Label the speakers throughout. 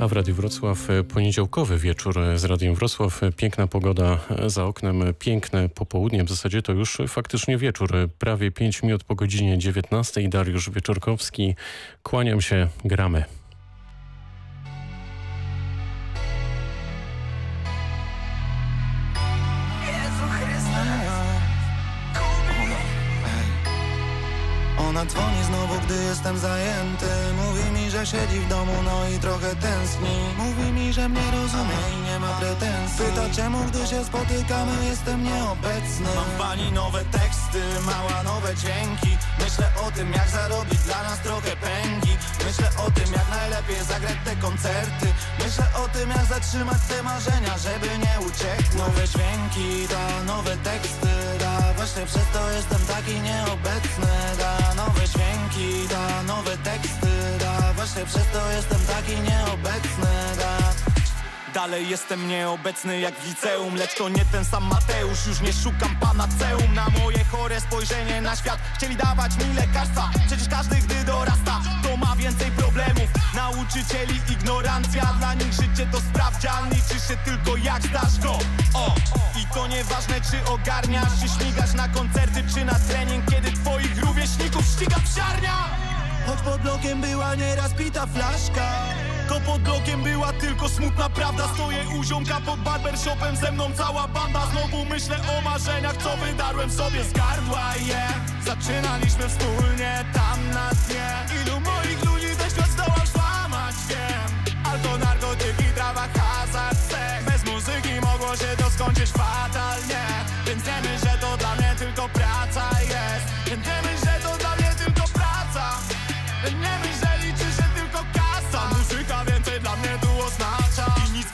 Speaker 1: A w Radiu Wrocław e, poniedziałkowy wieczór z Radiem Wrocław. Piękna pogoda za oknem, piękne popołudnie. W zasadzie to już faktycznie wieczór. Prawie 5 minut po godzinie 19. Dariusz Wieczorkowski. Kłaniam się, gramy.
Speaker 2: Siedzi w domu, no i trochę tęskni. Mówi mi, że mnie rozumie i nie ma pretensji. Pyta czemu, gdy się spotykamy, jestem nieobecny?
Speaker 3: Mam pani nowe teksty, mała nowe dźwięki. Myślę o tym, jak zarobić dla nas trochę pęgi. Myślę o tym, jak najlepiej zagrać te koncerty. Myślę o tym, jak zatrzymać te marzenia, żeby nie uciekł Nowe dźwięki, da, nowe teksty, da. Właśnie przez to jestem taki nieobecny, da Nowe dźwięki, da, nowe teksty, Właśnie przez to jestem taki nieobecny, da. Dalej jestem nieobecny jak w liceum Lecz to nie ten sam Mateusz. Już nie szukam panaceum Na moje chore spojrzenie na świat Chcieli dawać mi lekarstwa. Przecież każdy gdy dorasta To ma więcej problemów. Nauczycieli ignorancja Dla nich życie to sprawdzian. Liczy się tylko jak zdasz go. O! I to nieważne czy ogarniasz Czy śmigasz na koncerty czy na trening. Kiedy twoich rówieśników ściga psiarnia Choć pod blokiem była nieraz pita flaszka. To pod blokiem była tylko smutna prawda. Stoję u ziomka pod barbershopem Ze mną cała banda. Znowu myślę o marzeniach Co wydarłem sobie z gardła. Yeah. Zaczynaliśmy wspólnie tam na dnie. Ilu moich ludzi ten świat zdołał złamać Wiem. Alko, narkotyki, trawa, hazard, seks. Bez muzyki mogło się to skończyć fatalnie. Więc wiemy, że to dla mnie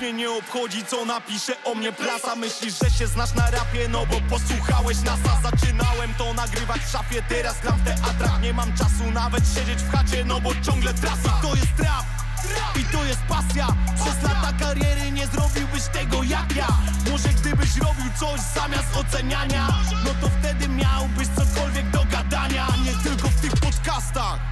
Speaker 3: mnie nie obchodzi, co napisze o mnie prasa. Myślisz, że się znasz na rapie, no bo posłuchałeś nasa. Zaczynałem to nagrywać w szafie, teraz gram w teatrach Nie mam czasu nawet siedzieć w chacie, no bo ciągle trasa. To jest rap i to jest pasja. Przez lata kariery nie zrobiłbyś tego jak ja. Może gdybyś robił coś zamiast oceniania No to wtedy miałbyś cokolwiek do gadania. Nie tylko w tych podcastach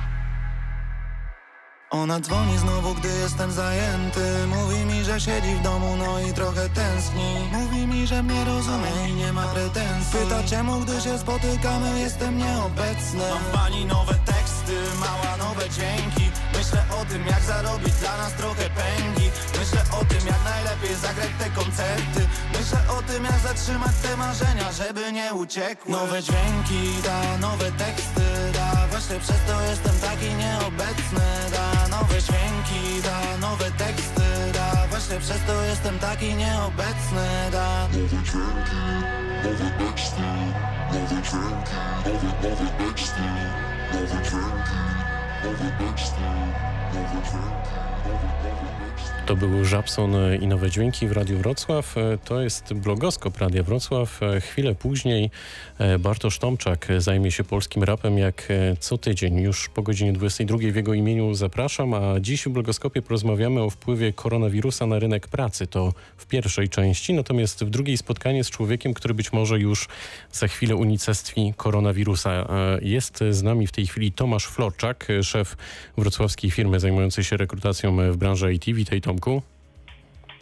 Speaker 2: Ona dzwoni znowu, gdy jestem zajęty. Mówi mi, że siedzi w domu, no i trochę tęskni. Mówi mi, że mnie rozumie i nie ma pretensji. Pyta czemu, gdy się spotykamy, jestem nieobecny. Mam pani nowe teksty, mała nowe dźwięki. Myślę o tym, jak zarobić dla nas trochę pęgi Myślę o tym, jak najlepiej zagrać te koncerty. Myślę o tym, jak zatrzymać te marzenia, żeby nie uciekły. Nowe dźwięki, da, nowe teksty, da. Właśnie przez to jestem taki nieobecny, da Nowe dźwięki, da, nowe teksty, da. Właśnie przez to jestem taki nieobecny, da.
Speaker 4: Nowe dźwięki, nowe teksty, nowe dźwięki, nowe, nowe teksty, nowe dźwięki, nowe teksty, nowe dźwięki.
Speaker 1: To był Żabson i Nowe Dźwięki w Radiu Wrocław. To jest blogoskop Radia Wrocław. Chwilę później e, Bartosz Tomczak zajmie się polskim rapem jak e, co tydzień. Już po godzinie 22 w jego imieniu zapraszam, a dziś w blogoskopie porozmawiamy o wpływie koronawirusa na rynek pracy. To w pierwszej części, natomiast w drugiej spotkanie z człowiekiem, który być może już za chwilę unicestwi koronawirusa. E, Jest z nami w tej chwili Tomasz Florczak, szef wrocławskiej firmy zajmującej się rekrutacją w branży IT. Witaj Tomku.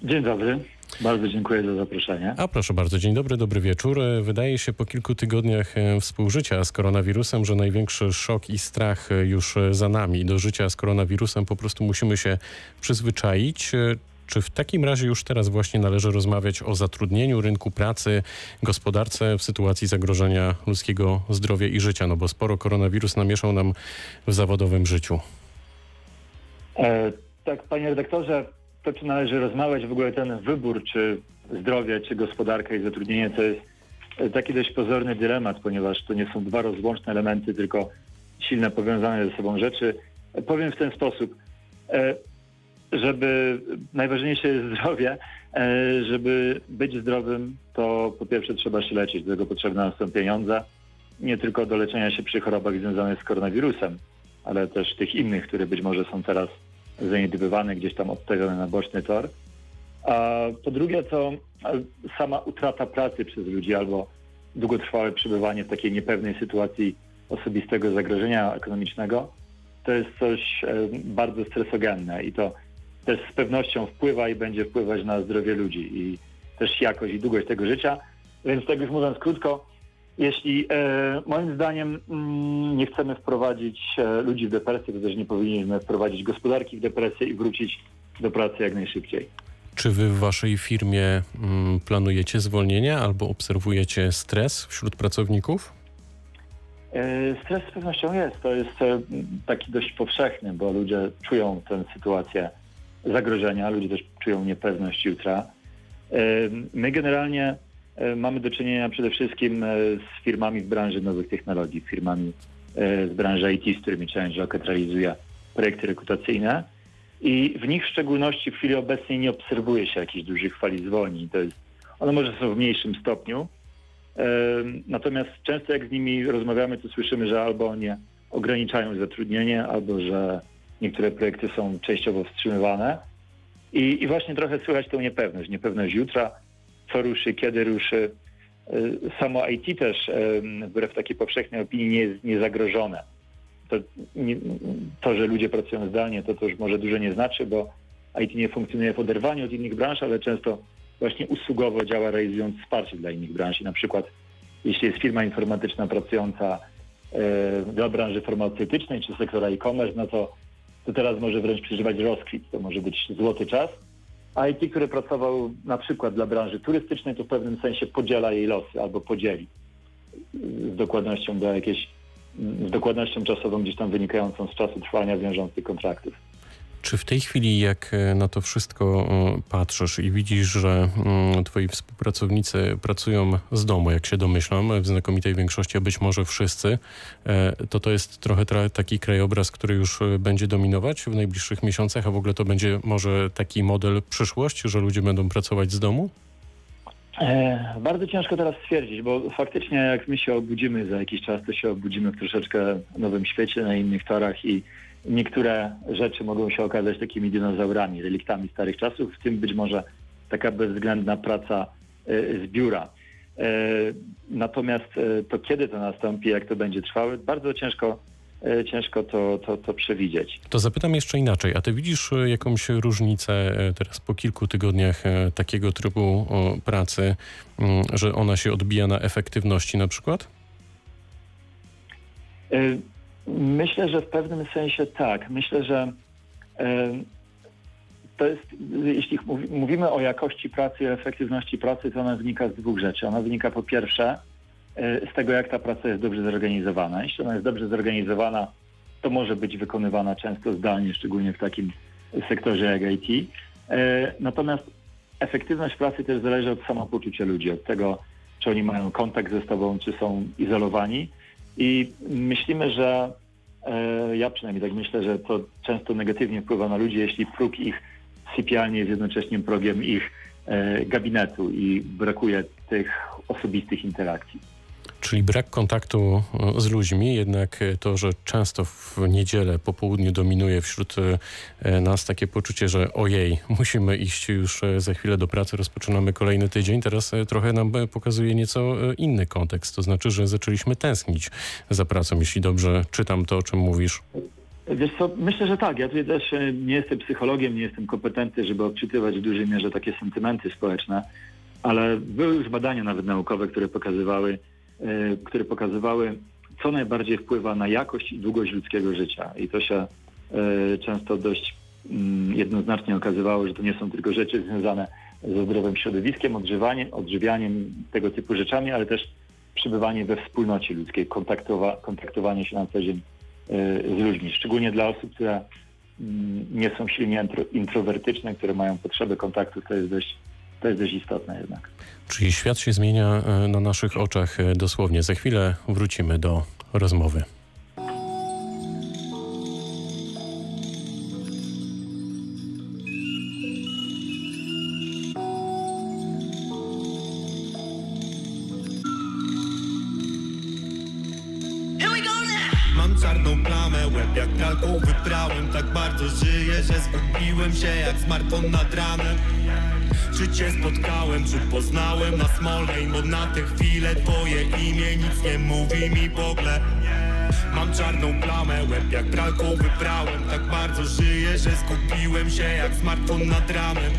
Speaker 5: Dzień dobry. Bardzo dziękuję za zaproszenie.
Speaker 1: A proszę bardzo, dzień dobry, dobry wieczór. Wydaje się po kilku tygodniach e, współżycia z koronawirusem, że największy szok i strach e, już e, za nami. Do życia z koronawirusem po prostu musimy się przyzwyczaić. Czy w takim razie już teraz właśnie należy rozmawiać o zatrudnieniu, rynku pracy, gospodarce w sytuacji zagrożenia ludzkiego zdrowia i życia? No bo sporo koronawirus namieszał nam w zawodowym życiu.
Speaker 5: E, tak, panie redaktorze, to czy należy rozmawiać w ogóle ten wybór, czy zdrowie, czy gospodarka i zatrudnienie, to jest e, taki dość pozorny dylemat, ponieważ to nie są dwa rozłączne elementy, tylko silne powiązane ze sobą rzeczy. E, Powiem w ten sposób, e, żeby najważniejsze jest zdrowie, żeby być zdrowym, to po pierwsze trzeba się leczyć, do tego potrzebne są pieniądze, nie tylko do leczenia się przy chorobach związanych z koronawirusem, ale też tych innych, które być może są teraz zaniedbywane, gdzieś tam odstawione na boczny tor. A po drugie to sama utrata pracy przez ludzi albo długotrwałe przebywanie w takiej niepewnej sytuacji osobistego zagrożenia ekonomicznego, to jest coś e, bardzo stresogenne i to też z pewnością wpływa i będzie wpływać na zdrowie ludzi i też jakość i długość tego życia. Więc tak już mówiąc krótko, jeśli e, moim zdaniem mm, nie chcemy wprowadzić e, ludzi w depresję, to też nie powinniśmy wprowadzić gospodarki w depresję i wrócić do pracy jak najszybciej.
Speaker 1: Czy wy w waszej firmie mm, planujecie zwolnienia albo obserwujecie stres wśród pracowników?
Speaker 5: E, Stres z pewnością jest. To jest taki dość powszechny, bo ludzie czują tę sytuację zagrożenia, ludzie też czują niepewność jutra. My generalnie mamy do czynienia przede wszystkim e, z firmami w branży nowych technologii, firmami e, z branży IT, z którymi Change Rocket realizuje projekty rekrutacyjne. I w nich w szczególności w chwili obecnej nie obserwuje się jakichś dużych fali zwolnień. To jest, one może są w mniejszym stopniu, Natomiast często jak z nimi rozmawiamy, to słyszymy, że albo oni ograniczają zatrudnienie, albo że niektóre projekty są częściowo wstrzymywane. I, i właśnie trochę słychać tą niepewność. Niepewność jutra, co ruszy, kiedy ruszy. Y, Samo IT też, em, wbrew takiej powszechnej opinii, nie jest niezagrożone. To, nie, to, że ludzie pracują zdalnie, to, to już może dużo nie znaczy, bo IT nie funkcjonuje w oderwaniu od innych branż, ale często właśnie usługowo działa realizując wsparcie dla innych branż. I na przykład jeśli jest firma informatyczna pracująca e, dla branży farmaceutycznej czy sektora e-commerce, no to, to teraz może wręcz przeżywać rozkwit. To może być złoty czas. IT, który pracował na przykład dla branży turystycznej, to w pewnym sensie podziela jej losy albo podzieli z dokładnością do jakiejś, z dokładnością czasową gdzieś tam wynikającą z czasu trwania wiążących kontraktów.
Speaker 1: Czy w tej chwili, jak e, na to wszystko e, patrzysz i widzisz, że mm, twoi współpracownicy pracują z domu, jak się domyślam, w znakomitej większości, a być może wszyscy, e, to to jest trochę taki krajobraz, który już będzie dominować w najbliższych miesiącach, a w ogóle to będzie może taki model przyszłości, że ludzie będą pracować z domu?
Speaker 5: Bardzo ciężko teraz stwierdzić, bo faktycznie jak my się obudzimy za jakiś czas, to się obudzimy w troszeczkę nowym świecie, na innych torach i niektóre rzeczy mogą się okazać takimi dinozaurami, reliktami starych czasów, w tym być może taka bezwzględna praca e, z biura. E, Natomiast e, to kiedy to nastąpi, jak to będzie trwało, bardzo ciężko, ciężko to, to, to przewidzieć.
Speaker 1: To zapytam jeszcze inaczej. A ty widzisz jakąś różnicę teraz po kilku tygodniach takiego trybu pracy, że ona się odbija na efektywności na przykład?
Speaker 5: Myślę, że w pewnym sensie tak. Myślę, że e, to jest, jeśli mówi- mówimy o jakości pracy i efektywności pracy, to ona wynika z dwóch rzeczy. Ona wynika po pierwsze e, z tego, jak ta praca jest dobrze zorganizowana. Jeśli ona jest dobrze zorganizowana, to może być wykonywana często zdalnie, szczególnie w takim sektorze jak IT. E, Natomiast efektywność pracy też zależy od samopoczucia ludzi, od tego, czy oni mają kontakt ze sobą, czy są izolowani. I myślimy, że e, ja przynajmniej tak myślę, że to często negatywnie wpływa na ludzi, jeśli próg ich sypialni jest jednocześnie progiem ich e, gabinetu i brakuje tych osobistych interakcji.
Speaker 1: Czyli brak kontaktu e, z ludźmi, jednak e, to, że często w niedzielę po południu dominuje wśród e, nas takie poczucie, że ojej, musimy iść już za chwilę do pracy, rozpoczynamy kolejny tydzień. Teraz trochę nam pokazuje nieco inny kontekst, to znaczy, że zaczęliśmy tęsknić za pracą, jeśli dobrze czytam to, o czym mówisz.
Speaker 5: Wiesz co, myślę, że tak. Ja tutaj też nie jestem psychologiem, nie jestem kompetentny, żeby odczytywać w dużej mierze takie sentymenty społeczne, ale były już badania nawet naukowe, które pokazywały, które pokazywały, co najbardziej wpływa na jakość i długość ludzkiego życia. I to się e, często dość mm, jednoznacznie okazywało, że to nie są tylko rzeczy związane ze zdrowym środowiskiem, odżywaniem, odżywianiem, tego typu rzeczami, ale też przebywanie we wspólnocie ludzkiej, kontaktowa, kontaktowanie się na co dzień e, z ludźmi, szczególnie dla osób, które mm, nie są silnie intro, introwertyczne, które mają potrzebę kontaktu, to jest dość, to jest dość istotne jednak.
Speaker 1: Czyli świat się zmienia e, na naszych oczach e, dosłownie. Za chwilę wrócimy do rozmowy.
Speaker 6: Mam czarną plamę, łeb jak kalką wyprałem Tak bardzo żyję, że zgubiłem się jak smartfon nad ranem Czy cię spotkałem, czy poznałem na smole I na tę chwilę twoje imię nic nie mówi mi w ogóle. Mam czarną plamę, łeb jak pralką wybrałem Tak bardzo żyję, że skupiłem się jak smartfon nad ranem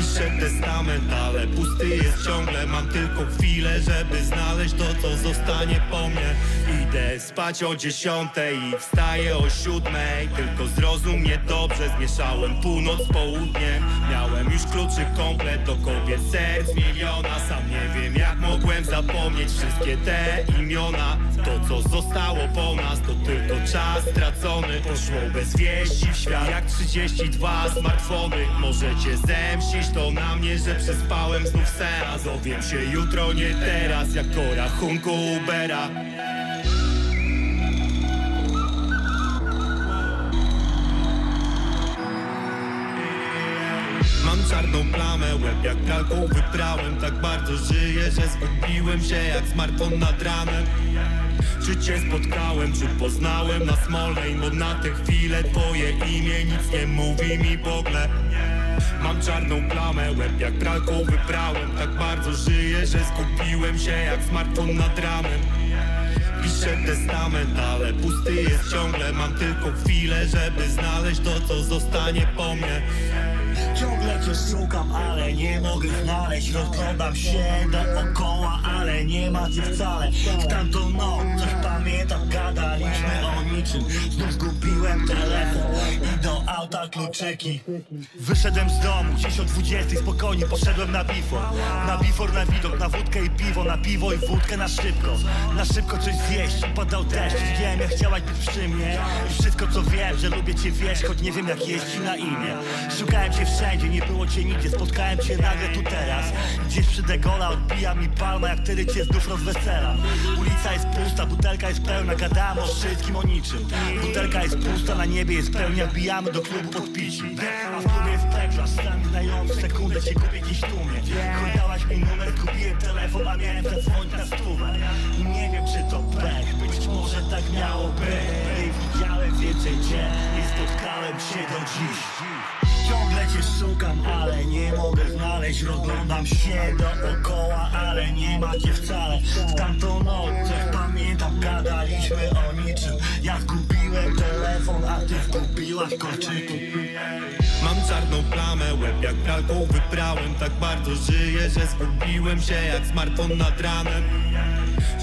Speaker 6: Piszę testament, ale pusty jest ciągle. Mam tylko chwilę, żeby znaleźć to, co zostanie po mnie. Idę spać o dziesiątej i wstaję o siódmej. Tylko zrozum mnie dobrze, zmieszałem północ z południem Miałem już kluczy komplet do kobiet serc miliona. Sam wiem jak mogłem zapomnieć wszystkie te imiona. To co zostało po nas to tylko czas stracony. Poszło bez wieści w świat jak 32 smartfony. Możecie zemścić to na mnie, że przespałem znów seans. Owiem się jutro, nie teraz, jak o rachunku Ubera czarną plamę, łeb jak pralką wyprałem. Tak bardzo żyję, że zgubiłem się jak smartfon nad ranem. Czy cię spotkałem, czy poznałem na Smolnej Bo na tę chwilę twoje imię nic nie mówi mi w ogóle. Mam czarną plamę, łeb jak pralką wyprałem. Tak bardzo żyję, że skupiłem się jak smartfon nad ranem. Piszę testament, ale pusty jest ciągle. Mam tylko chwilę, żeby znaleźć to, co zostanie po mnie
Speaker 7: Ciągle cię szukam, ale nie mogę znaleźć. Rozglądam się dookoła, ale nie ma cię wcale. W tamtą noc coś pamiętam, gadaliśmy o niczym. Znów zgubiłem telefon i do auta kluczyki. Wyszedłem z domu, gdzieś o 20 spokojnie poszedłem na bifor. Na bifor, na widok, na wódkę i piwo Na piwo i wódkę na szybko. Na szybko coś zjeść, padał deszcz. Wiem jak chciałaś być przy mnie. I wszystko co wiem, że lubię cię wiesz Choć nie wiem jak jest ci na imię. Szukałem cię wszędzie, nie było cię nigdzie Spotkałem cię nagle tu teraz. Gdzieś przy degola odbija mi palma Jak wtedy cię znów rozwesela. Ulica jest pusta, butelka jest pełna Gadałem o wszystkim, o niczym. Butelka jest pusta, na niebie jest pełnia Wbijamy do klubu podpici. A w klubie jest peklarz, stan znający Sekundę cię kupię gdzieś tłumie Chuj, dałaś mi numer, kupiłem telefon A miałem zadzwonić na stówę. I nie wiem czy to pech Być może tak miało być. Nie widziałem więcej cię Nie spotkałem się do dziś Ciągle cię szukam, ale nie mogę znaleźć. Rozglądam się dookoła, ale nie ma cię wcale. W tamtą noc pamiętam, gadaliśmy o niczym. Ja zgubiłem telefon, a ty kolczyki
Speaker 6: Mam czarną plamę, łeb jak pralką wyprałem. Tak bardzo żyję, że zgubiłem się jak smartfon nad ranem.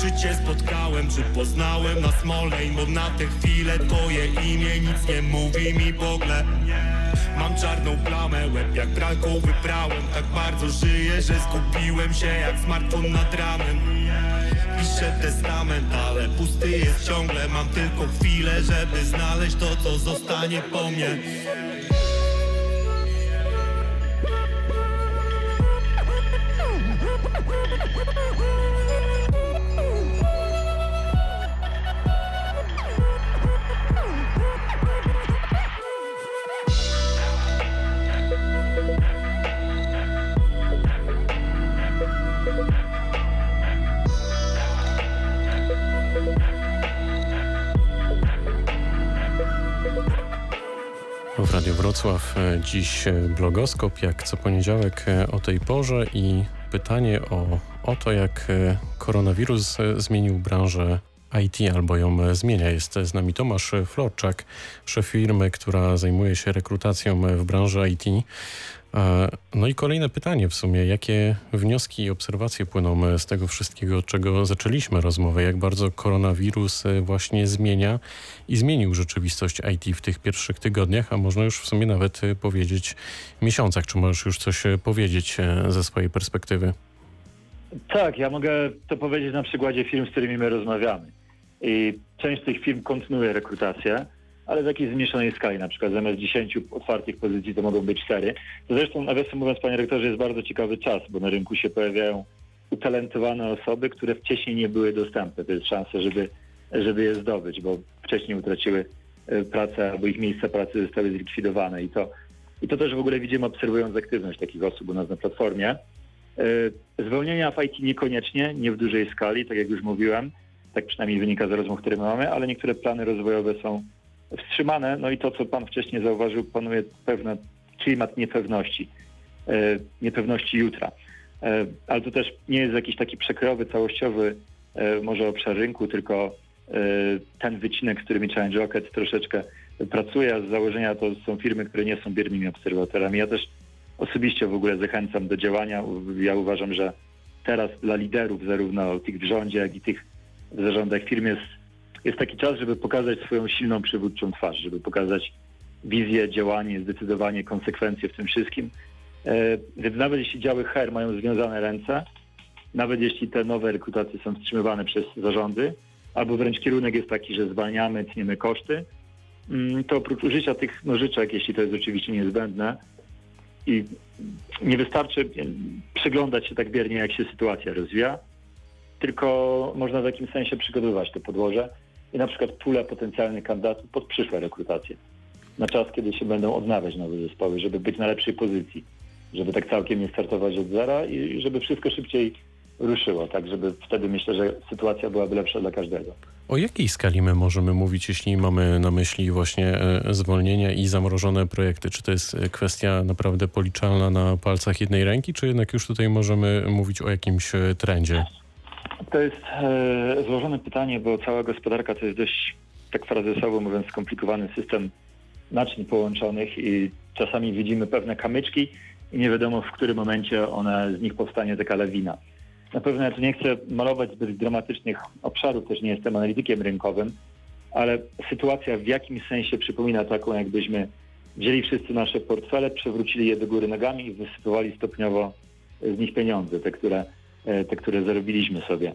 Speaker 6: Czy cię spotkałem, czy poznałem na Smolnej? Bo na tę chwilę twoje imię nic nie mówi mi w ogóle. Mam czarną plamę, łeb jak pralką wyprałem. Tak bardzo żyję, że zgubiłem się jak smartfon nad ranem Ale pusty jest ciągle. Mam tylko chwilę, żeby znaleźć to, co zostanie po mnie
Speaker 1: dziś e, blogoskop, jak co poniedziałek e, o tej porze i pytanie o, o to, jak e, koronawirus zmienił branżę IT albo ją zmienia. Jest z nami Tomasz Florczak, szef firmy, która zajmuje się rekrutacją w branży IT. E, No i kolejne pytanie w sumie. Jakie wnioski i obserwacje płyną e, z tego wszystkiego, od czego zaczęliśmy rozmowę? Jak bardzo koronawirus e, właśnie zmienia i zmienił rzeczywistość IT w tych pierwszych tygodniach, a można już w sumie nawet powiedzieć miesiącach. Czy możesz już coś powiedzieć ze swojej perspektywy?
Speaker 5: Tak, ja mogę to powiedzieć na przykładzie firm, z którymi my rozmawiamy. I część z tych firm kontynuuje rekrutację, ale w jakiejś zmniejszonej skali. Na przykład zamiast 10 otwartych pozycji to mogą być 4. To zresztą, nawiasem mówiąc, panie rektorze, jest bardzo ciekawy czas, bo na rynku się pojawiają utalentowane osoby, które wcześniej nie były dostępne. To jest szansa, żeby, żeby je zdobyć, bo wcześniej utraciły e, pracę albo ich miejsca pracy zostały zlikwidowane. I to, I to też w ogóle widzimy obserwując aktywność takich osób u nas na platformie. E, Zwolnienia w IT niekoniecznie, nie w dużej skali, tak jak już mówiłem, tak przynajmniej wynika z rozmów, które mamy, ale niektóre plany rozwojowe są wstrzymane. No i to, co Pan wcześniej zauważył, panuje pewien klimat niepewności, e, niepewności jutra. E, Ale to też nie jest jakiś taki przekrojowy, całościowy e, może obszar rynku, tylko ten wycinek, z którymi Challenge Rocket troszeczkę pracuje, a z założenia to są firmy, które nie są biernymi obserwatorami. Ja też osobiście w ogóle zachęcam do działania. Ja uważam, że teraz dla liderów, zarówno tych w rządzie, jak i tych w zarządach firm jest, jest taki czas, żeby pokazać swoją silną przywódczą twarz, żeby pokazać wizję, działanie, zdecydowanie, konsekwencje w tym wszystkim. E, więc nawet jeśli działy HR mają związane ręce, nawet jeśli te nowe rekrutacje są wstrzymywane przez zarządy, albo wręcz kierunek jest taki, że zwalniamy, tniemy koszty, mm, to oprócz użycia tych nożyczek, jeśli to jest oczywiście niezbędne, i nie wystarczy przyglądać się tak biernie, jak się sytuacja rozwija, tylko można w jakimś sensie przygotowywać to podłoże i na przykład pulę potencjalnych kandydatów pod przyszłe rekrutacje. Na czas, kiedy się będą odnawiać nowe zespoły, żeby być na lepszej pozycji, żeby tak całkiem nie startować od zera i żeby wszystko szybciej ruszyło, tak żeby wtedy myślę, że sytuacja byłaby lepsza dla każdego.
Speaker 1: O jakiej skali my możemy mówić, jeśli mamy na myśli właśnie e, zwolnienia i zamrożone projekty? Czy to jest e, kwestia naprawdę policzalna na palcach jednej ręki, czy jednak już tutaj możemy mówić o jakimś e, trendzie?
Speaker 5: To jest e, złożone pytanie, bo cała gospodarka to jest dość, tak frazesowo mówiąc, skomplikowany system naczyń połączonych i czasami widzimy pewne kamyczki i nie wiadomo w którym momencie ona, z nich powstanie taka lawina. Na pewno ja tu nie chcę malować zbyt dramatycznych obszarów, też nie jestem analitykiem rynkowym, ale sytuacja w jakimś sensie przypomina taką, jakbyśmy wzięli wszyscy nasze portfele, przewrócili je do góry nogami i wysypywali stopniowo z nich pieniądze, te, które, te, które zarobiliśmy sobie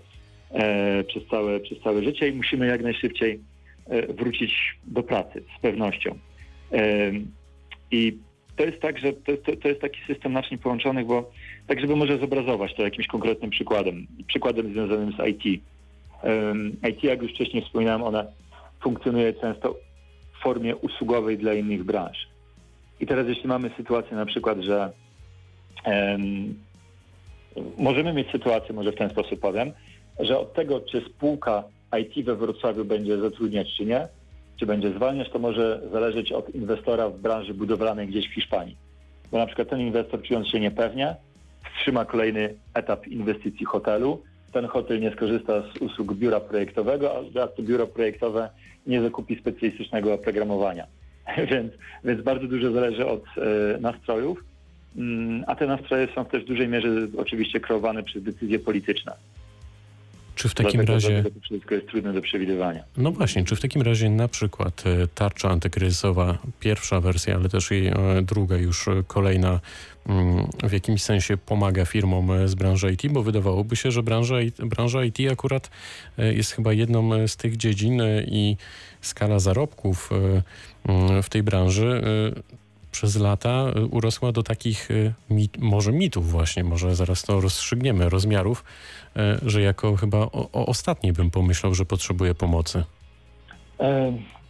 Speaker 5: e, przez całe, przez całe życie i musimy jak najszybciej e, wrócić do pracy z pewnością. I to jest tak, że to, to, to, jest taki system naczyń połączonych, bo tak, żeby może zobrazować to jakimś konkretnym przykładem, przykładem związanym z IT. IT, jak już wcześniej wspominałem, ona funkcjonuje często w formie usługowej dla innych branż. I teraz jeśli mamy sytuację na przykład, że możemy mieć sytuację, może w ten sposób powiem, że od tego, czy spółka IT we Wrocławiu będzie zatrudniać, czy nie, czy będzie zwalniać, to może zależeć od inwestora w branży budowlanej gdzieś w Hiszpanii. Bo na przykład ten inwestor czując się niepewnie, wstrzyma kolejny etap inwestycji hotelu. Ten hotel nie skorzysta z usług biura projektowego, a to biuro projektowe nie zakupi specjalistycznego oprogramowania. więc, więc bardzo dużo zależy od e, nastrojów, a te nastroje są w też dużej mierze oczywiście kreowane przez decyzje polityczne.
Speaker 1: Czy w takim Dlatego, razie...
Speaker 5: To wszystko jest trudne do przewidywania.
Speaker 1: No właśnie, czy w takim razie na przykład e, tarcza antykryzysowa, pierwsza wersja, ale też i e, druga, już e, kolejna, mm, w jakimś sensie pomaga firmom z branży IT, bo wydawałoby się, że branża, branża IT akurat jest chyba jedną z tych dziedzin i skala zarobków mm, w tej branży przez lata urosła do takich mit, może mitów właśnie, może zaraz to rozstrzygniemy, rozmiarów, E, że jako chyba o, o ostatniej bym pomyślał, że potrzebuje pomocy?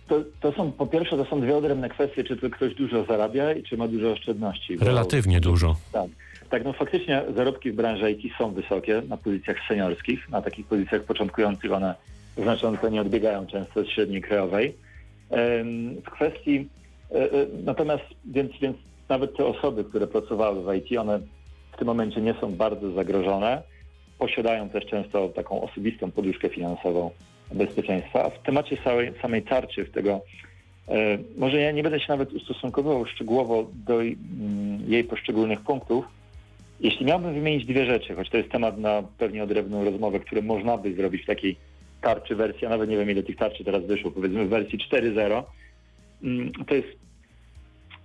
Speaker 5: To, to, są, po pierwsze, to są dwie odrębne kwestie, czy to ktoś dużo zarabia i czy ma dużo oszczędności.
Speaker 1: Relatywnie bo, dużo.
Speaker 5: Tak. Tak, no faktycznie zarobki w branży IT są wysokie na pozycjach seniorskich. Na takich pozycjach początkujących one znacząco nie odbiegają często od średniej krajowej. W kwestii, natomiast więc, więc nawet te osoby, które pracowały w IT, one w tym momencie nie są bardzo zagrożone posiadają też często taką osobistą poduszkę finansową bezpieczeństwa. A w temacie samej, samej tarczy, w tego, e, może ja nie będę się nawet ustosunkowywał szczegółowo do mm, jej poszczególnych punktów. Jeśli miałbym wymienić dwie rzeczy, choć to jest temat na pewnie odrębną rozmowę, które można by zrobić w takiej tarczy wersji, a nawet nie wiem ile tych tarczy teraz wyszło, powiedzmy w wersji 4.0, mm, to jest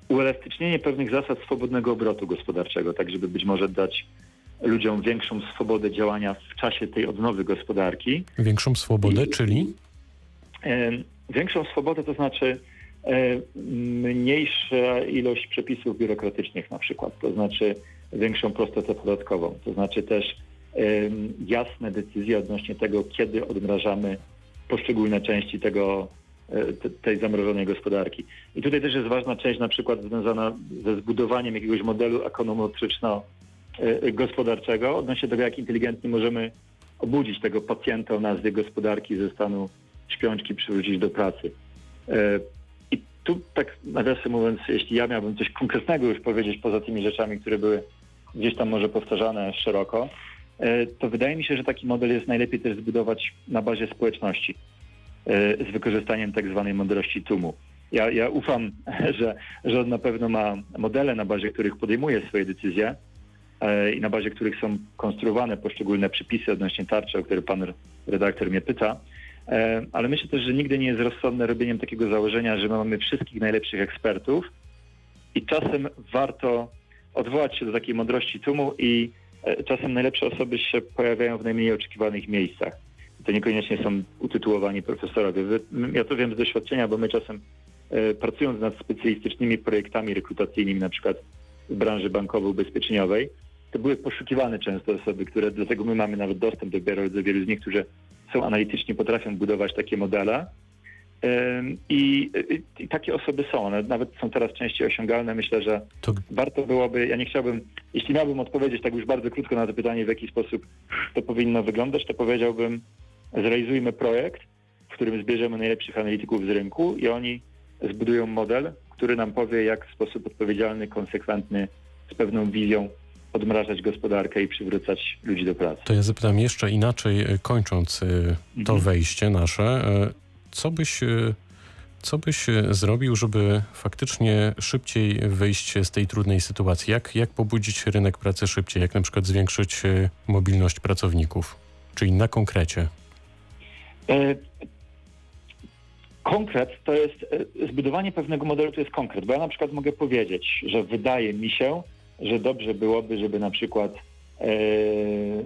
Speaker 5: uelastycznienie pewnych zasad swobodnego obrotu gospodarczego, tak żeby być może dać ludziom większą swobodę działania w czasie tej odnowy gospodarki.
Speaker 1: Większą swobodę, I, czyli?
Speaker 5: E, większą swobodę to znaczy e, mniejsza ilość przepisów biurokratycznych na przykład, to znaczy większą prostotę podatkową, to znaczy też e, jasne decyzje odnośnie tego, kiedy odmrażamy poszczególne części tego, tej zamrożonej gospodarki. I tutaj też jest ważna część na przykład związana ze zbudowaniem jakiegoś modelu ekonometryczno E, gospodarczego odnośnie tego, jak inteligentnie możemy obudzić tego pacjenta o nazwie gospodarki ze stanu śpiączki, przywrócić do pracy. E, I tu tak nawiasem mówiąc, jeśli ja miałbym coś konkretnego już powiedzieć poza tymi rzeczami, które były gdzieś tam może powtarzane szeroko, e, to wydaje mi się, że taki model jest najlepiej też zbudować na bazie społeczności. Z wykorzystaniem tak zwanej mądrości tłumu. Ja, ja ufam, że rząd na pewno ma modele, na bazie których podejmuje swoje decyzje e, i na bazie których są konstruowane poszczególne przepisy odnośnie tarczy, o które pan redaktor mnie pyta. E, ale myślę też, że nigdy nie jest rozsądne robieniem takiego założenia, że my mamy wszystkich najlepszych ekspertów i czasem warto odwołać się do takiej mądrości tłumu i e, czasem najlepsze osoby się pojawiają w najmniej oczekiwanych miejscach. To niekoniecznie są utytułowani profesorowie. Ja to wiem z doświadczenia, bo my czasem E, pracując nad specjalistycznymi projektami rekrutacyjnymi, na przykład w branży bankowo-ubezpieczeniowej, to były poszukiwane często osoby, które, dlatego my mamy nawet dostęp do wielu, do wielu z nich, którzy są analitycznie, potrafią budować takie modele. I, i, takie osoby są, one nawet są coraz częściej osiągalne. Myślę, że to... warto byłoby, ja nie chciałbym, jeśli miałbym odpowiedzieć tak już bardzo krótko na to pytanie, w jaki sposób to powinno wyglądać, to powiedziałbym, zrealizujmy projekt, w którym zbierzemy najlepszych analityków z rynku i oni zbudują model, który nam powie, jak w sposób odpowiedzialny, konsekwentny, z pewną wizją odmrażać gospodarkę i przywracać ludzi do pracy.
Speaker 1: To ja zapytam jeszcze inaczej, e, kończąc e, to mhm. wejście nasze, e, co byś, co byś zrobił, żeby faktycznie szybciej wyjść z tej trudnej sytuacji? Jak, jak pobudzić rynek pracy szybciej? Jak na przykład zwiększyć mobilność pracowników? Czyli na konkrecie
Speaker 5: konkret to jest, e, zbudowanie pewnego modelu to jest konkret, bo ja na przykład mogę powiedzieć, że wydaje mi się, że dobrze byłoby, żeby na przykład e,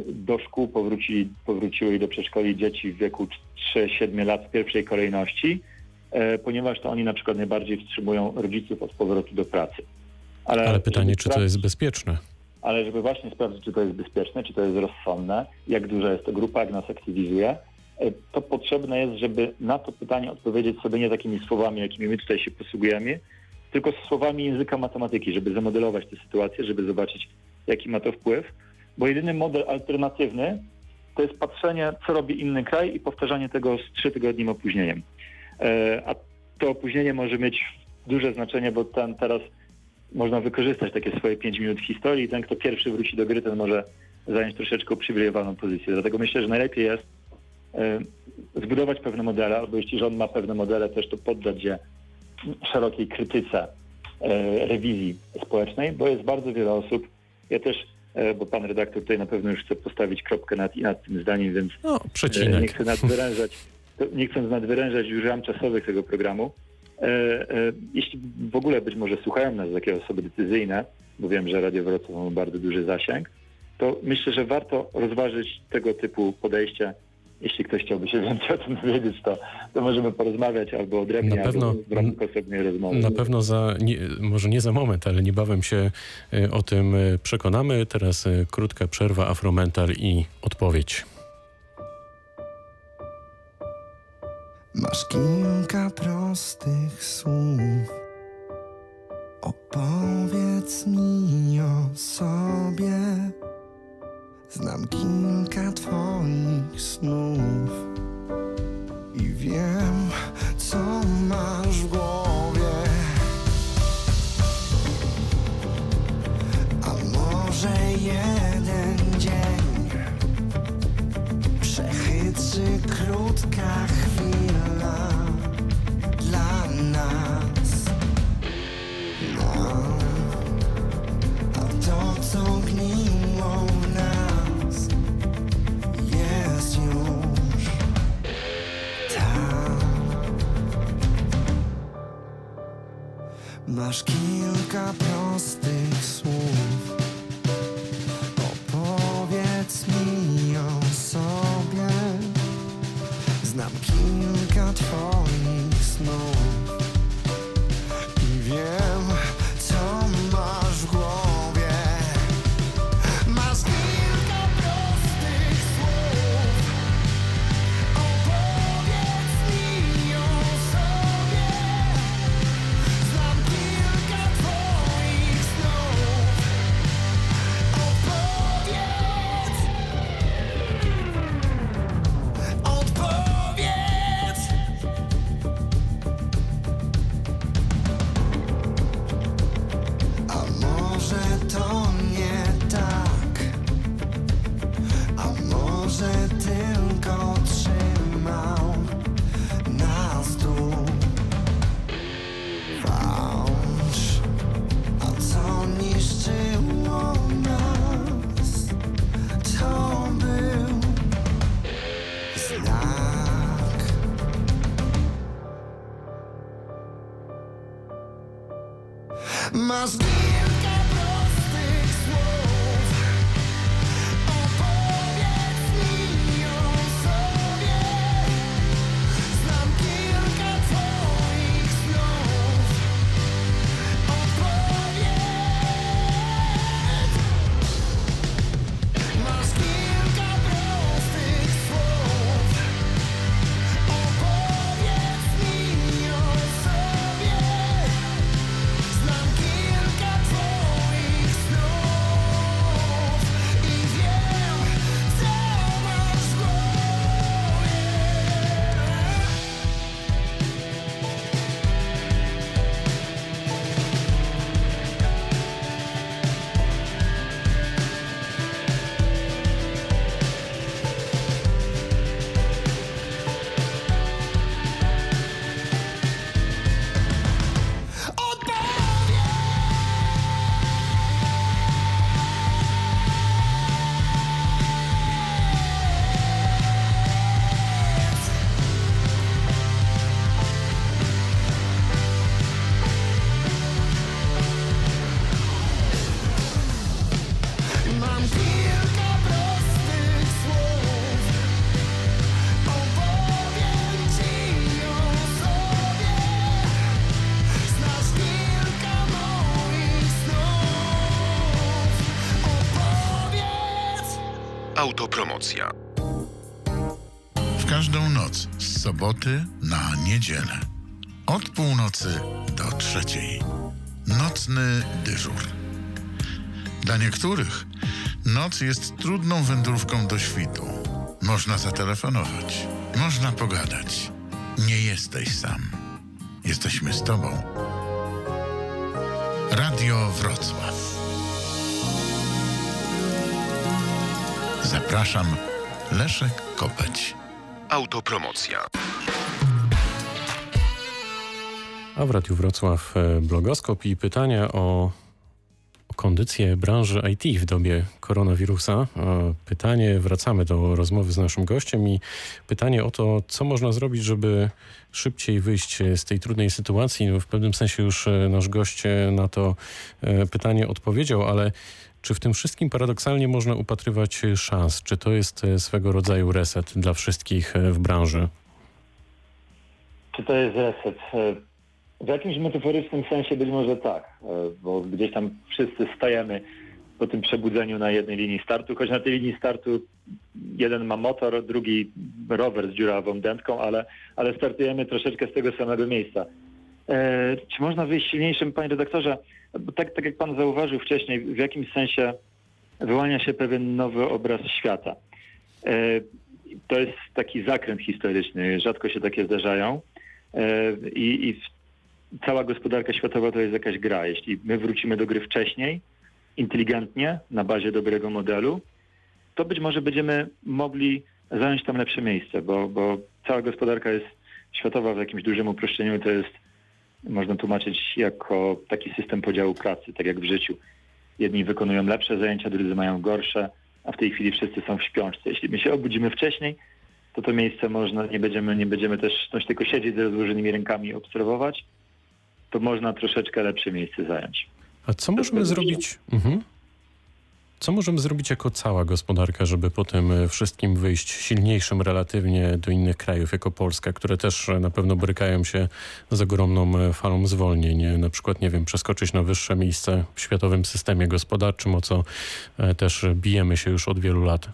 Speaker 5: do szkół powrócili, powróciły i do przedszkoli dzieci w wieku 3-7 lat w pierwszej kolejności, e, ponieważ to oni na przykład najbardziej wstrzymują rodziców od powrotu do pracy.
Speaker 1: Ale, Ale pytanie, czy to jest bezpieczne?
Speaker 5: Ale żeby właśnie sprawdzić, czy to jest bezpieczne, czy to jest rozsądne, jak duża jest to grupa, jak nas aktywizuje, E, to potrzebne jest, żeby na to pytanie odpowiedzieć sobie nie takimi słowami, jakimi my tutaj się posługujemy, tylko słowami języka matematyki, żeby zamodelować tę sytuację, żeby zobaczyć, jaki ma to wpływ. Bo jedyny model alternatywny to jest patrzenie, co robi inny kraj i powtarzanie tego z trzy tygodni opóźnieniem. E, a to opóźnienie może mieć duże znaczenie, bo ten teraz można wykorzystać takie swoje pięć minut historii i ten, kto pierwszy wróci do gry, ten może zająć troszeczkę uprzywilejowaną pozycję. Dlatego myślę, że najlepiej jest E, zbudować pewne modele, albo jeśli rząd ma pewne modele, też to poddać je szerokiej krytyce, e, rewizji społecznej, bo jest bardzo wiele osób, ja też, e, bo pan redaktor tutaj na pewno już chce postawić kropkę nad i nad tym zdaniem, więc
Speaker 1: no,
Speaker 5: nie chcę nadwyrężać, nie chcąc nadwyrężać już ram czasowych tego programu. Jeśli w ogóle być może słuchają nas takie osoby decyzyjne, bo wiem, że Radio Wrocław ma bardzo duży zasięg, to myślę, że warto rozważyć tego typu podejście jeśli ktoś chciałby się więcej o tym dowiedzieć, to, to możemy porozmawiać albo odrębnie, na pewno, albo w ramach osobnej rozmowy.
Speaker 1: Na pewno za, nie, może nie za moment, ale niebawem się e, o tym e, przekonamy. Teraz e, krótka przerwa, afromental i odpowiedź.
Speaker 8: Masz kilka prostych słów. Opowiedz mi o sobie. Znam kilka twoich snów i wiem, co masz w głowie. A może jeden dzień przechytrzy krótka chwila dla nas. No, a to, co gniło Masz kilka prostych słów. Opowiedz mi
Speaker 9: W każdą noc z soboty na niedzielę. Od północy do trzeciej. Nocny dyżur. Dla niektórych noc jest trudną wędrówką do świtu. Można zatelefonować, można pogadać. Nie jesteś sam. Jesteśmy z Tobą. Radio Wrocław. Zapraszam, Leszek Kopeć. Autopromocja.
Speaker 1: A w Radiu Wrocław e, blogoskop i pytania o, o kondycję branży IT w dobie koronawirusa. Pytanie, wracamy do rozmowy z naszym gościem i pytanie o to, co można zrobić, żeby szybciej wyjść z tej trudnej sytuacji. No, w pewnym sensie już e, nasz gość e, na to pytanie odpowiedział, ale czy w tym wszystkim paradoksalnie można upatrywać szans? Czy to jest e, swego rodzaju reset dla wszystkich e, w branży?
Speaker 5: Czy to jest reset? E, W jakimś metaforycznym sensie być może tak, bo gdzieś tam wszyscy stajemy po tym przebudzeniu na jednej linii startu, choć na tej linii startu jeden ma motor, drugi rower z dziurawą dętką, ale, ale startujemy troszeczkę z tego samego miejsca. Czy można wyjść silniejszym, panie redaktorze? Tak, tak jak pan zauważył wcześniej, w jakimś sensie wyłania się pewien nowy obraz świata. E, to jest taki zakręt historyczny, rzadko się takie zdarzają. E, I, i cała gospodarka światowa to jest jakaś gra. Jeśli my wrócimy do gry wcześniej, inteligentnie, na bazie dobrego modelu, to być może będziemy mogli zająć tam lepsze miejsce, bo, bo cała gospodarka jest światowa w jakimś dużym uproszczeniu. To jest, można tłumaczyć jako taki system podziału pracy, tak jak w życiu. Jedni wykonują lepsze zajęcia, drudzy mają gorsze, a w tej chwili wszyscy są w śpiączce. Jeśli my się obudzimy wcześniej, to to miejsce można, nie będziemy, nie będziemy też no, tylko siedzieć z rozłożonymi rękami i obserwować, to można troszeczkę lepsze miejsce zająć.
Speaker 1: A co możemy zrobić? Mhm. Co możemy zrobić jako cała gospodarka, żeby po tym e, wszystkim wyjść silniejszym relatywnie do innych krajów, jako Polska, które też e, na pewno borykają się z ogromną e, falą zwolnień, na przykład, nie wiem, przeskoczyć na wyższe miejsce w światowym systemie gospodarczym, o co też bijemy się już od wielu lat.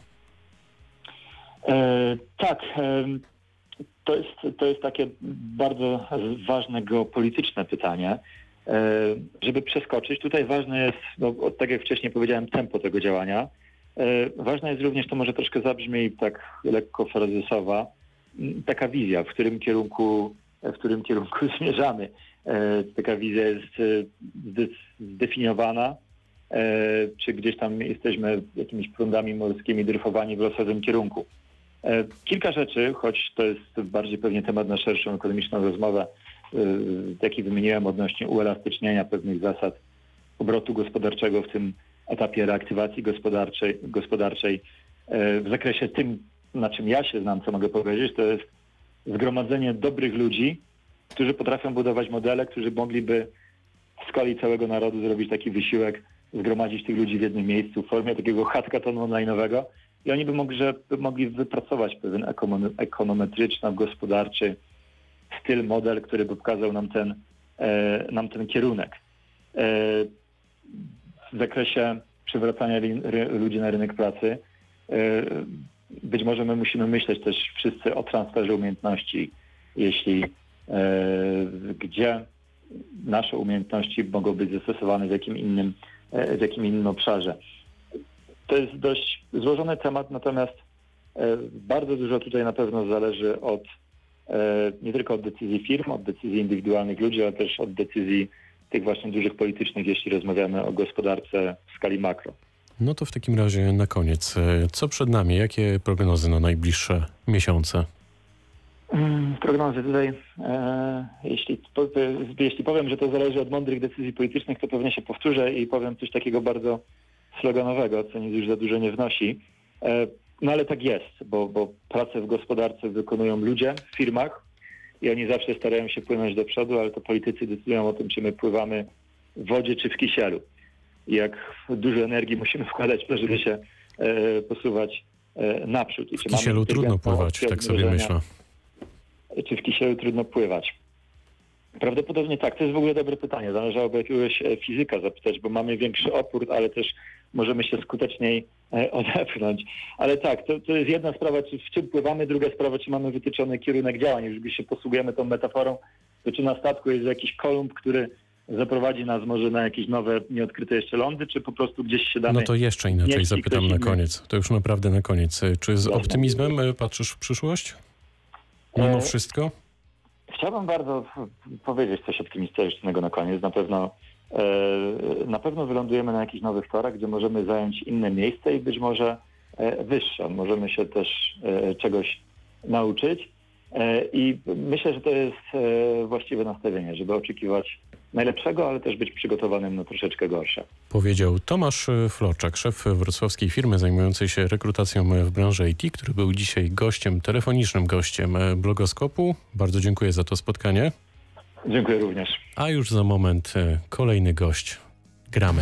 Speaker 5: E, tak, to jest, to jest takie bardzo ważne geopolityczne pytanie. E, żeby przeskoczyć, tutaj ważne jest, no, tak jak wcześniej powiedziałem, tempo tego działania. E, ważna jest również, to może troszkę zabrzmi tak lekko frazesowa, taka wizja, w którym kierunku, w którym kierunku zmierzamy. E, taka wizja jest zde- zdefiniowana, czy gdzieś tam jesteśmy jakimiś prądami morskimi dryfowani w losowym kierunku. Kilka rzeczy, choć to jest bardziej pewnie temat na szerszą ekonomiczną rozmowę, jaki wymieniłem odnośnie uelastycznienia pewnych zasad obrotu gospodarczego w tym etapie reaktywacji gospodarczej, gospodarczej. E, W zakresie tym, na czym ja się znam, co mogę powiedzieć, to jest zgromadzenie dobrych ludzi, którzy potrafią budować modele, którzy mogliby w skali całego narodu zrobić taki wysiłek, zgromadzić tych ludzi w jednym miejscu w formie takiego hackathonu online'owego i oni by mogli, by mogli wypracować pewien ekonom- ekonometryczno-gospodarczy styl, model, który by pokazał nam ten, e, nam ten kierunek. E, w zakresie przywracania ludzi na rynek pracy e, być może my musimy myśleć też wszyscy o transferze umiejętności, jeśli gdzie nasze umiejętności mogą być zastosowane w jakim innym, w jakim innym obszarze. To jest dość złożony temat, natomiast bardzo dużo tutaj na pewno zależy od nie tylko od decyzji firm, od decyzji indywidualnych ludzi, ale też od decyzji tych właśnie dużych politycznych, jeśli rozmawiamy o gospodarce w skali makro.
Speaker 1: No to w takim razie na koniec, e, co przed nami? Jakie prognozy na najbliższe miesiące?
Speaker 5: Mm, Prognozy tutaj, e, jeśli, po, jeśli powiem, że to zależy od mądrych decyzji politycznych, to pewnie się powtórzę i powiem coś takiego bardzo sloganowego, co nic już za dużo nie wnosi. E, no ale tak jest, bo, bo pracę w gospodarce wykonują ludzie w firmach i oni zawsze starają się płynąć do przodu, ale to politycy decydują o tym, czy my pływamy w wodzie czy w kisielu. I jak dużo energii musimy wkładać żeby się e, posuwać e, naprzód. I
Speaker 1: W kisielu trudno pływać, tak sobie myślę.
Speaker 5: czy w kisielu trudno pływać? Prawdopodobnie tak. To jest w ogóle dobre pytanie. Należałoby jakiegoś fizyka zapytać, bo mamy większy opór, ale też możemy się skuteczniej e, odepchnąć. Ale tak, to, to jest jedna sprawa, czy w czym pływamy, druga sprawa, czy mamy wytyczony kierunek działań. Jeżeli się posługujemy tą metaforą, to czy na statku jest jakiś kolumn, który zaprowadzi nas może na jakieś nowe, nieodkryte jeszcze lądy, czy po prostu gdzieś się damy...
Speaker 10: No to jeszcze inaczej zapytam na koniec. To już naprawdę na koniec. E, Czy z optymizmem e, patrzysz w przyszłość? Mimo wszystko?
Speaker 5: Chciałbym bardzo powiedzieć coś optymistycznego na koniec. Na pewno, e, na pewno wylądujemy na jakichś nowych torach, gdzie możemy zająć inne miejsce i być może e, wyższe. Możemy się też e, czegoś nauczyć. I myślę, że to jest właściwe nastawienie, żeby oczekiwać najlepszego, ale też być przygotowanym na troszeczkę gorsze.
Speaker 10: Powiedział Tomasz e, Florczak, szef wrocławskiej firmy zajmującej się rekrutacją w branży IT, który był dzisiaj gościem, telefonicznym gościem e, blogoskopu. Bardzo dziękuję za to spotkanie.
Speaker 5: Dziękuję również.
Speaker 10: A już za moment e, kolejny gość. Gramy.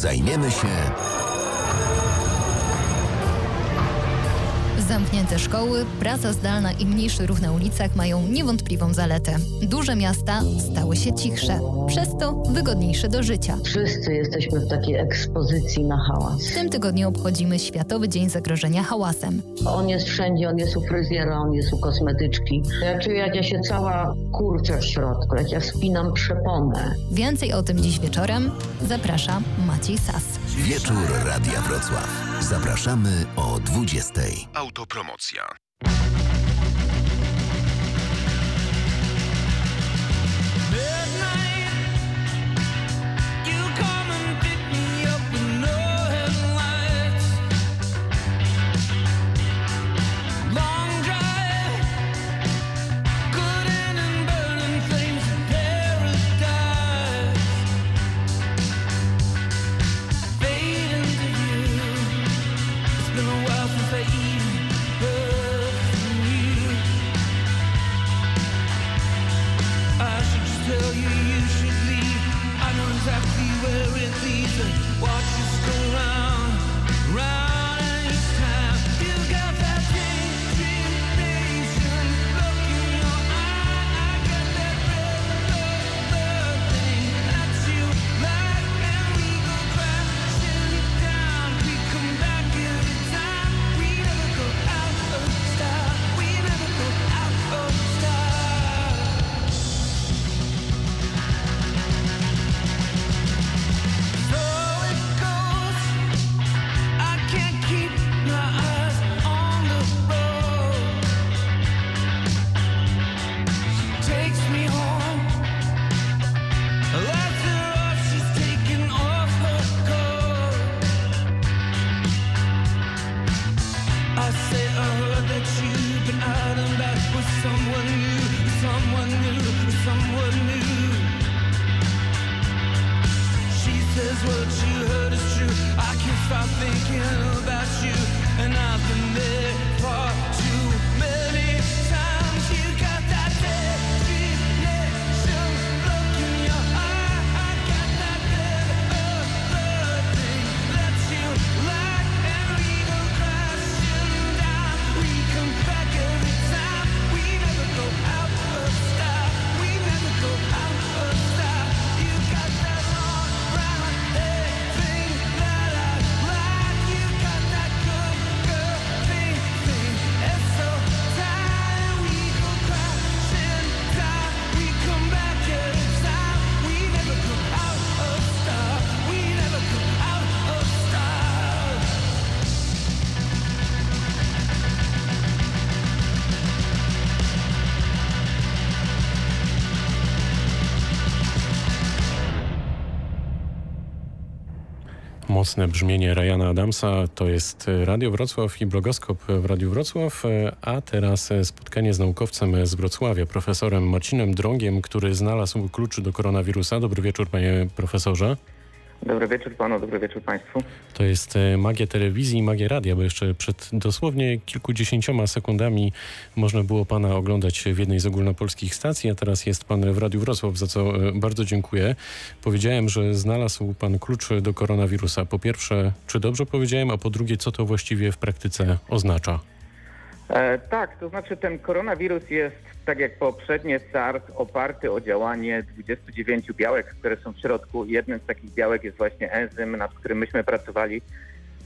Speaker 11: Zajmiemy się
Speaker 12: Zamknięte szkoły, praca zdalna i mniejszy ruch na ulicach mają niewątpliwą zaletę. Duże miasta stały się cichsze, przez to wygodniejsze do życia.
Speaker 13: Wszyscy jesteśmy w takiej ekspozycji na hałas.
Speaker 12: W tym tygodniu obchodzimy Światowy Dzień Zagrożenia Hałasem.
Speaker 13: On jest wszędzie, on jest u fryzjera, on jest u kosmetyczki. Ja czuję, jak ja się cała kurczę w środku, jak ja spinam przeponę.
Speaker 12: Więcej o tym dziś wieczorem zaprasza Maciej Sas.
Speaker 11: Wieczór Radia Wrocław. Zapraszamy o 20.
Speaker 14: Autopromocja.
Speaker 1: Mocne brzmienie Ryana Adamsa to jest Radio Wrocław i blogoskop w Radiu Wrocław, a teraz spotkanie z naukowcem z Wrocławia, profesorem Marcinem Drągiem, który znalazł kluczy do koronawirusa. Dobry wieczór panie profesorze.
Speaker 15: Dobry wieczór panu, dobry wieczór państwu.
Speaker 1: To jest e, magia telewizji i magia radia, bo jeszcze przed dosłownie kilkudziesięcioma sekundami można było pana oglądać w jednej z ogólnopolskich stacji, a teraz jest pan w Radiu Wrocław, za co e, bardzo dziękuję. Powiedziałem, że znalazł pan klucz do koronawirusa. Po pierwsze, czy dobrze powiedziałem, a po drugie, co to właściwie w praktyce oznacza?
Speaker 15: E, tak, to znaczy ten koronawirus jest, tak jak poprzednie SARS, oparty o działanie 29 białek, które są w środku. Jednym z takich białek jest właśnie enzym, nad którym myśmy pracowali.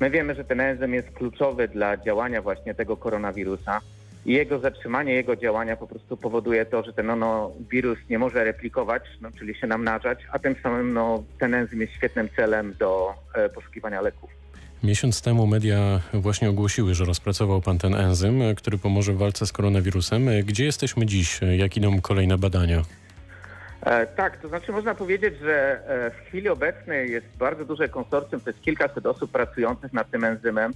Speaker 15: My wiemy, że ten enzym jest kluczowy dla działania właśnie tego koronawirusa i jego zatrzymanie, jego działania po prostu powoduje to, że ten ono, wirus nie może replikować, no, czyli się namnażać, a tym samym no, ten enzym jest świetnym celem do e, poszukiwania leków.
Speaker 1: Miesiąc temu media właśnie ogłosiły, że rozpracował pan ten enzym, który pomoże w walce z koronawirusem. Gdzie jesteśmy dziś? Jak idą kolejne badania?
Speaker 15: E, tak, to znaczy można powiedzieć, że e, w chwili obecnej jest bardzo duże konsorcjum, to jest kilkaset osób pracujących nad tym enzymem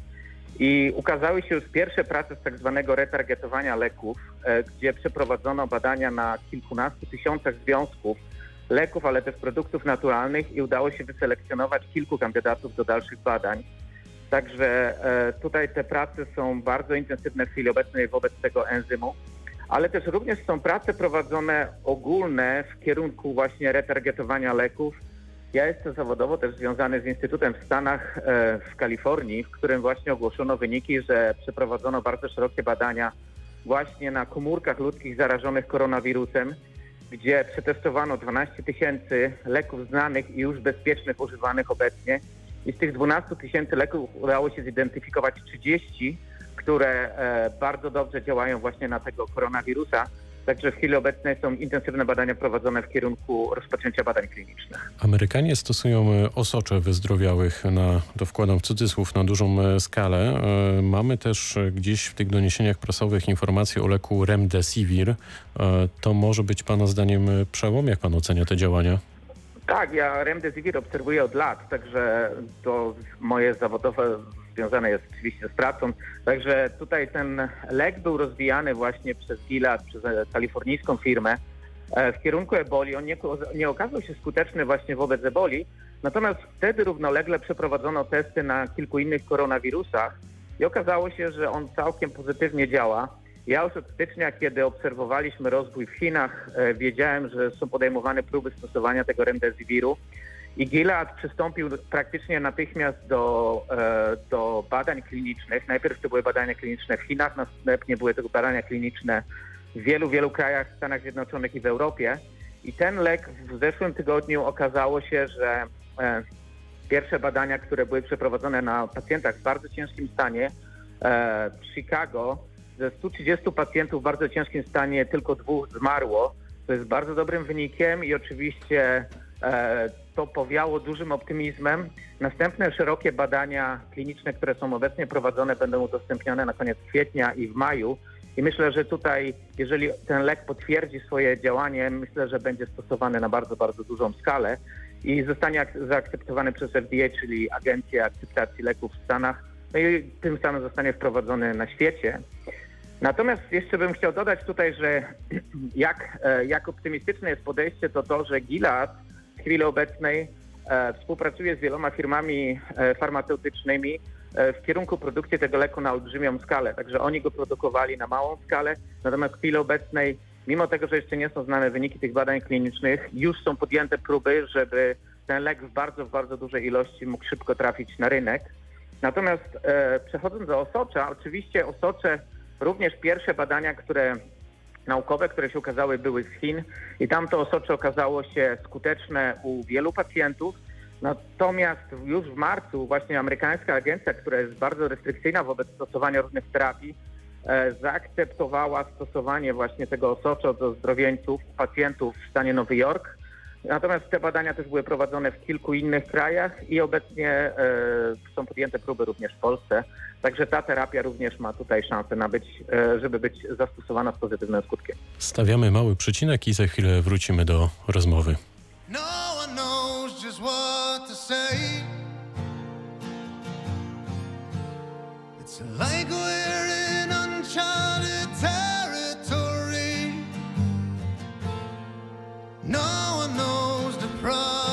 Speaker 15: i ukazały się już pierwsze prace z tak zwanego retargetowania leków, e, gdzie przeprowadzono badania na kilkunastu tysiącach związków leków, ale też produktów naturalnych i udało się wyselekcjonować kilku kandydatów do dalszych badań. Także e, tutaj te prace są bardzo intensywne w chwili obecnej wobec tego enzymu, ale też również są prace prowadzone ogólne w kierunku właśnie retargetowania leków. Ja jestem zawodowo też związany z Instytutem w Stanach e, w Kalifornii, w którym właśnie ogłoszono wyniki, że przeprowadzono bardzo szerokie badania właśnie na komórkach ludzkich zarażonych koronawirusem, gdzie przetestowano 12 tysięcy leków znanych i już bezpiecznych, używanych obecnie. I z tych 12 tysięcy leków udało się zidentyfikować 30, które e, bardzo dobrze działają właśnie na tego koronawirusa. Także w chwili obecnej są intensywne badania prowadzone w kierunku rozpoczęcia badań klinicznych.
Speaker 1: Amerykanie stosują e, osocze wyzdrowiałych na, to wkładam w cudzysłów, na dużą e, skalę. Mamy też gdzieś w tych doniesieniach prasowych informacje o leku Remdesivir. To może być Pana zdaniem przełom? Jak Pan ocenia te działania?
Speaker 15: Tak, ja Remdesivir obserwuję od lat, także to moje zawodowe związane jest oczywiście z pracą. Także tutaj ten lek był rozwijany właśnie przez Gilead, przez kalifornijską firmę e, w kierunku eboli. On nie, nie okazał się skuteczny właśnie wobec eboli, natomiast wtedy równolegle przeprowadzono testy na kilku innych koronawirusach i okazało się, że on całkiem pozytywnie działa. Ja już od stycznia, kiedy obserwowaliśmy rozwój w Chinach, e, wiedziałem, że są podejmowane próby stosowania tego remdesiviru i Gilead przystąpił praktycznie natychmiast do, e, do badań klinicznych. Najpierw to były badania kliniczne w Chinach, następnie były to badania kliniczne w wielu, wielu krajach w Stanach Zjednoczonych i w Europie. I ten lek w zeszłym tygodniu okazało się, że e, pierwsze badania, które były przeprowadzone na pacjentach w bardzo ciężkim stanie w Chicago, ze 130 pacjentów w bardzo ciężkim stanie tylko dwóch zmarło. To jest bardzo dobrym wynikiem i oczywiście e, to powiało dużym optymizmem. Następne szerokie badania kliniczne, które są obecnie prowadzone, będą udostępnione na koniec kwietnia i w maju. I myślę, że tutaj, jeżeli ten lek potwierdzi swoje działanie, myślę, że będzie stosowany na bardzo, bardzo dużą skalę i zostanie ak- zaakceptowany przez FDA, czyli Agencję Akceptacji Leków w Stanach, no i tym samym zostanie wprowadzony na świecie. Natomiast jeszcze bym chciał dodać tutaj, że jak, e, jak optymistyczne jest podejście, to to, że Gilead w chwili obecnej e, współpracuje z wieloma firmami e, farmaceutycznymi w kierunku produkcji tego leku na olbrzymią skalę. Także oni go produkowali na małą skalę, natomiast w chwili obecnej, mimo tego, że jeszcze nie są znane wyniki tych badań klinicznych, już są podjęte próby, żeby ten lek w bardzo, bardzo dużej ilości mógł szybko trafić na rynek. Natomiast e, przechodząc do osocza, oczywiście osocze, również pierwsze badania, które naukowe, które się ukazały, były z Chin i tam to osocze okazało się skuteczne u wielu pacjentów. Natomiast już w marcu właśnie amerykańska agencja, która jest bardzo restrykcyjna wobec stosowania różnych terapii, e, zaakceptowała stosowanie właśnie tego osocza do zdrowieńców pacjentów w stanie Nowy Jork. Natomiast te badania też były prowadzone w kilku innych krajach i obecnie e, są podjęte próby również w Polsce. Także ta terapia również ma tutaj szansę na być, e, żeby być zastosowana z pozytywnym skutkiem.
Speaker 1: Stawiamy mały przycinek i za chwilę wrócimy do rozmowy.
Speaker 16: No one knows just what to say. It's like we're in uncharted No one knows the proper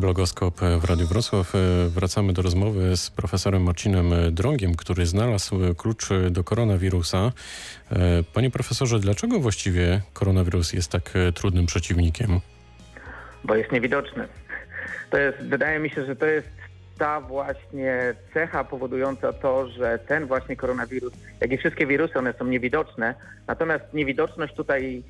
Speaker 1: Blogoskop w Radiu Wrocław. E, Wracamy do rozmowy z profesorem Marcinem Drągiem, który znalazł klucz do koronawirusa. E, Panie profesorze, dlaczego właściwie koronawirus jest tak e, trudnym przeciwnikiem?
Speaker 15: bo jest niewidoczny. To jest, wydaje mi się, że to jest ta właśnie cecha powodująca to, że ten właśnie koronawirus, jak i wszystkie wirusy, one są niewidoczne, natomiast niewidoczność tutaj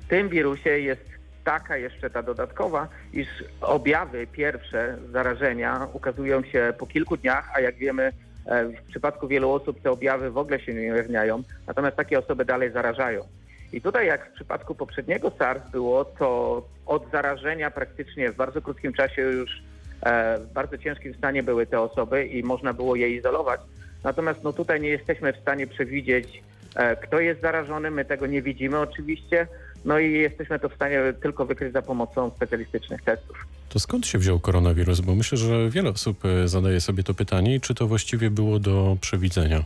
Speaker 15: w tym wirusie jest taka jeszcze ta dodatkowa, iż objawy pierwsze zarażenia ukazują się po kilku dniach, a jak wiemy e, w przypadku wielu osób te objawy w ogóle się nie ujawniają, natomiast takie osoby dalej zarażają. I tutaj jak w przypadku poprzedniego SARS było, to od zarażenia praktycznie w bardzo krótkim czasie już e, w bardzo ciężkim stanie były te osoby i można było je izolować. Natomiast no tutaj nie jesteśmy w stanie przewidzieć, e, kto jest zarażony, my tego nie widzimy oczywiście, no i jesteśmy to w stanie tylko wykryć za pomocą specjalistycznych testów.
Speaker 1: To skąd się wziął koronawirus? Bo myślę, że wiele osób e, zadaje sobie to pytanie czy to właściwie było do przewidzenia?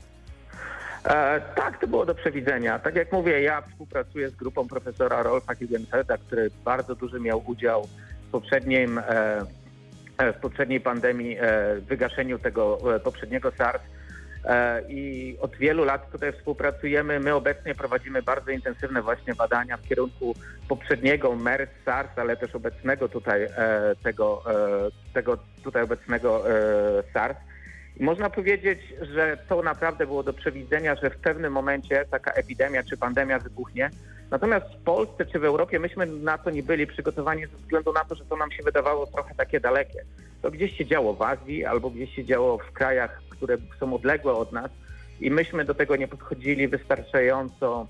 Speaker 15: E, tak, to było do przewidzenia. Tak jak mówię, ja współpracuję z grupą profesora Rolfa Hilgenfelda, który bardzo duży miał udział w poprzednim, e, e, w poprzedniej pandemii, e, wygaszeniu tego e, poprzedniego SARS. E, I od wielu lat tutaj współpracujemy. My obecnie prowadzimy bardzo intensywne właśnie badania w kierunku poprzedniego MERS, SARS, ale też obecnego tutaj e, tego, e, tego tutaj obecnego SARS. I można powiedzieć, że to naprawdę było do przewidzenia, że w pewnym momencie taka epidemia czy pandemia wybuchnie. Natomiast w Polsce czy w Europie myśmy na to nie byli przygotowani ze względu na to, że to nam się wydawało trochę takie dalekie. To gdzieś się działo w Azji albo gdzieś się działo w krajach, które są odległe od nas i myśmy do tego nie podchodzili wystarczająco,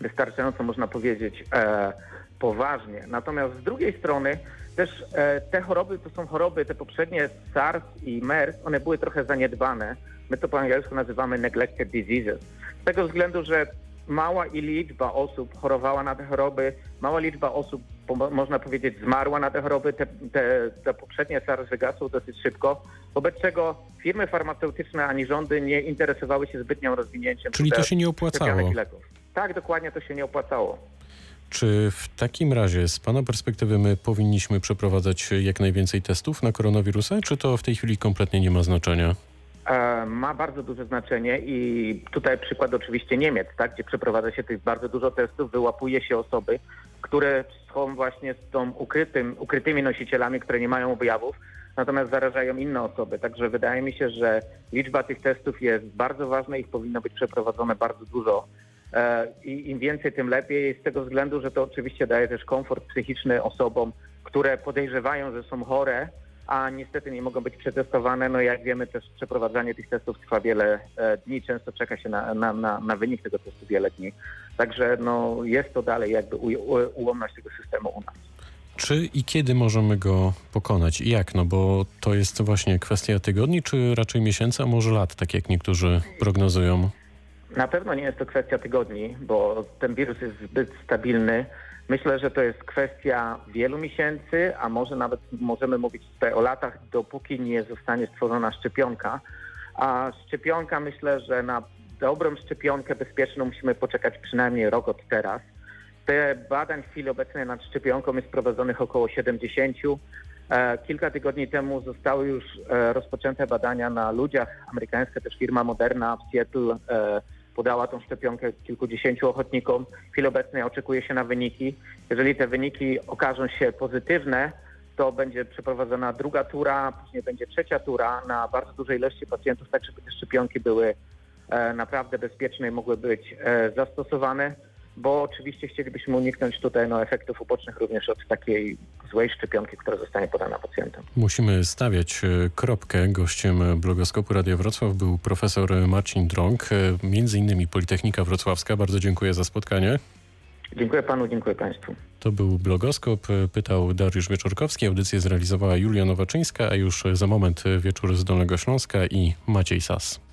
Speaker 15: wystarczająco można powiedzieć, e, poważnie. Natomiast z drugiej strony też e, te choroby to są choroby, te poprzednie SARS i MERS, one były trochę zaniedbane. My to po angielsku nazywamy neglected diseases. Z tego względu, że mała i liczba osób chorowała na te choroby, mała liczba osób, można powiedzieć, zmarła na te choroby. Te, te, te poprzednie SARS wygasły dosyć szybko, wobec czego firmy farmaceutyczne ani rządy nie interesowały się zbytnią rozwinięciem
Speaker 1: Czyli to się nie opłacało.
Speaker 15: leków. Tak, dokładnie to się nie opłacało.
Speaker 1: Czy w takim razie z Pana perspektywy my powinniśmy przeprowadzać jak najwięcej testów na koronawirusa, czy to w tej chwili kompletnie nie ma znaczenia?
Speaker 15: E, ma bardzo duże znaczenie i tutaj przykład oczywiście Niemiec, tak, gdzie przeprowadza się tych bardzo dużo testów, wyłapuje się osoby, które są właśnie z tą ukrytym, ukrytymi nosicielami, które nie mają objawów, natomiast zarażają inne osoby. Także wydaje mi się, że liczba tych testów jest bardzo ważna, ich powinno być przeprowadzone bardzo dużo. E, I im więcej, tym lepiej, z tego względu, że to oczywiście daje też komfort psychiczny osobom, które podejrzewają, że są chore, a niestety nie mogą być przetestowane. No jak wiemy też przeprowadzanie tych testów trwa wiele e, dni, często czeka się na, na, na, na wynik tego testu wiele dni. Także no, jest to dalej jakby u, u, ułomność tego systemu u nas.
Speaker 1: Czy i kiedy możemy go pokonać? I jak? No bo to jest właśnie kwestia tygodni, czy raczej miesięcy, a może lat, tak jak niektórzy prognozują?
Speaker 15: Na pewno nie jest to kwestia tygodni, bo ten wirus jest zbyt stabilny. Myślę, że to jest kwestia wielu miesięcy, a może nawet możemy mówić tutaj o latach, dopóki nie zostanie stworzona szczepionka. A szczepionka myślę, że na dobrą szczepionkę bezpieczną musimy poczekać przynajmniej rok od teraz. Te badań w chwili obecnej nad szczepionką jest prowadzonych około 70. E, Kilka tygodni temu zostały już e, rozpoczęte badania na ludziach. Amerykańska też firma Moderna w Seattle e, podała tą szczepionkę kilkudziesięciu ochotnikom. W chwili obecnej oczekuje się na wyniki. Jeżeli te wyniki okażą się pozytywne, to będzie przeprowadzona druga tura, później będzie trzecia tura na bardzo dużej ilości pacjentów, tak żeby te szczepionki były e, naprawdę bezpieczne i mogły być e, zastosowane, bo oczywiście chcielibyśmy uniknąć tutaj no, efektów ubocznych również od takiej złej szczepionki, która zostanie podana pacjentom.
Speaker 1: Musimy stawiać e, kropkę. Gościem blogoskopu Radia Wrocław był profesor Marcin Drąg, e, między innymi Politechnika Wrocławska. Bardzo dziękuję za spotkanie.
Speaker 15: Dziękuję panu, dziękuję państwu.
Speaker 1: To był blogoskop. E, Pytał Dariusz Wieczorkowski. Audycję zrealizowała Julia Nowaczyńska, a już za moment wieczór z Dolnego Śląska i Maciej Sas.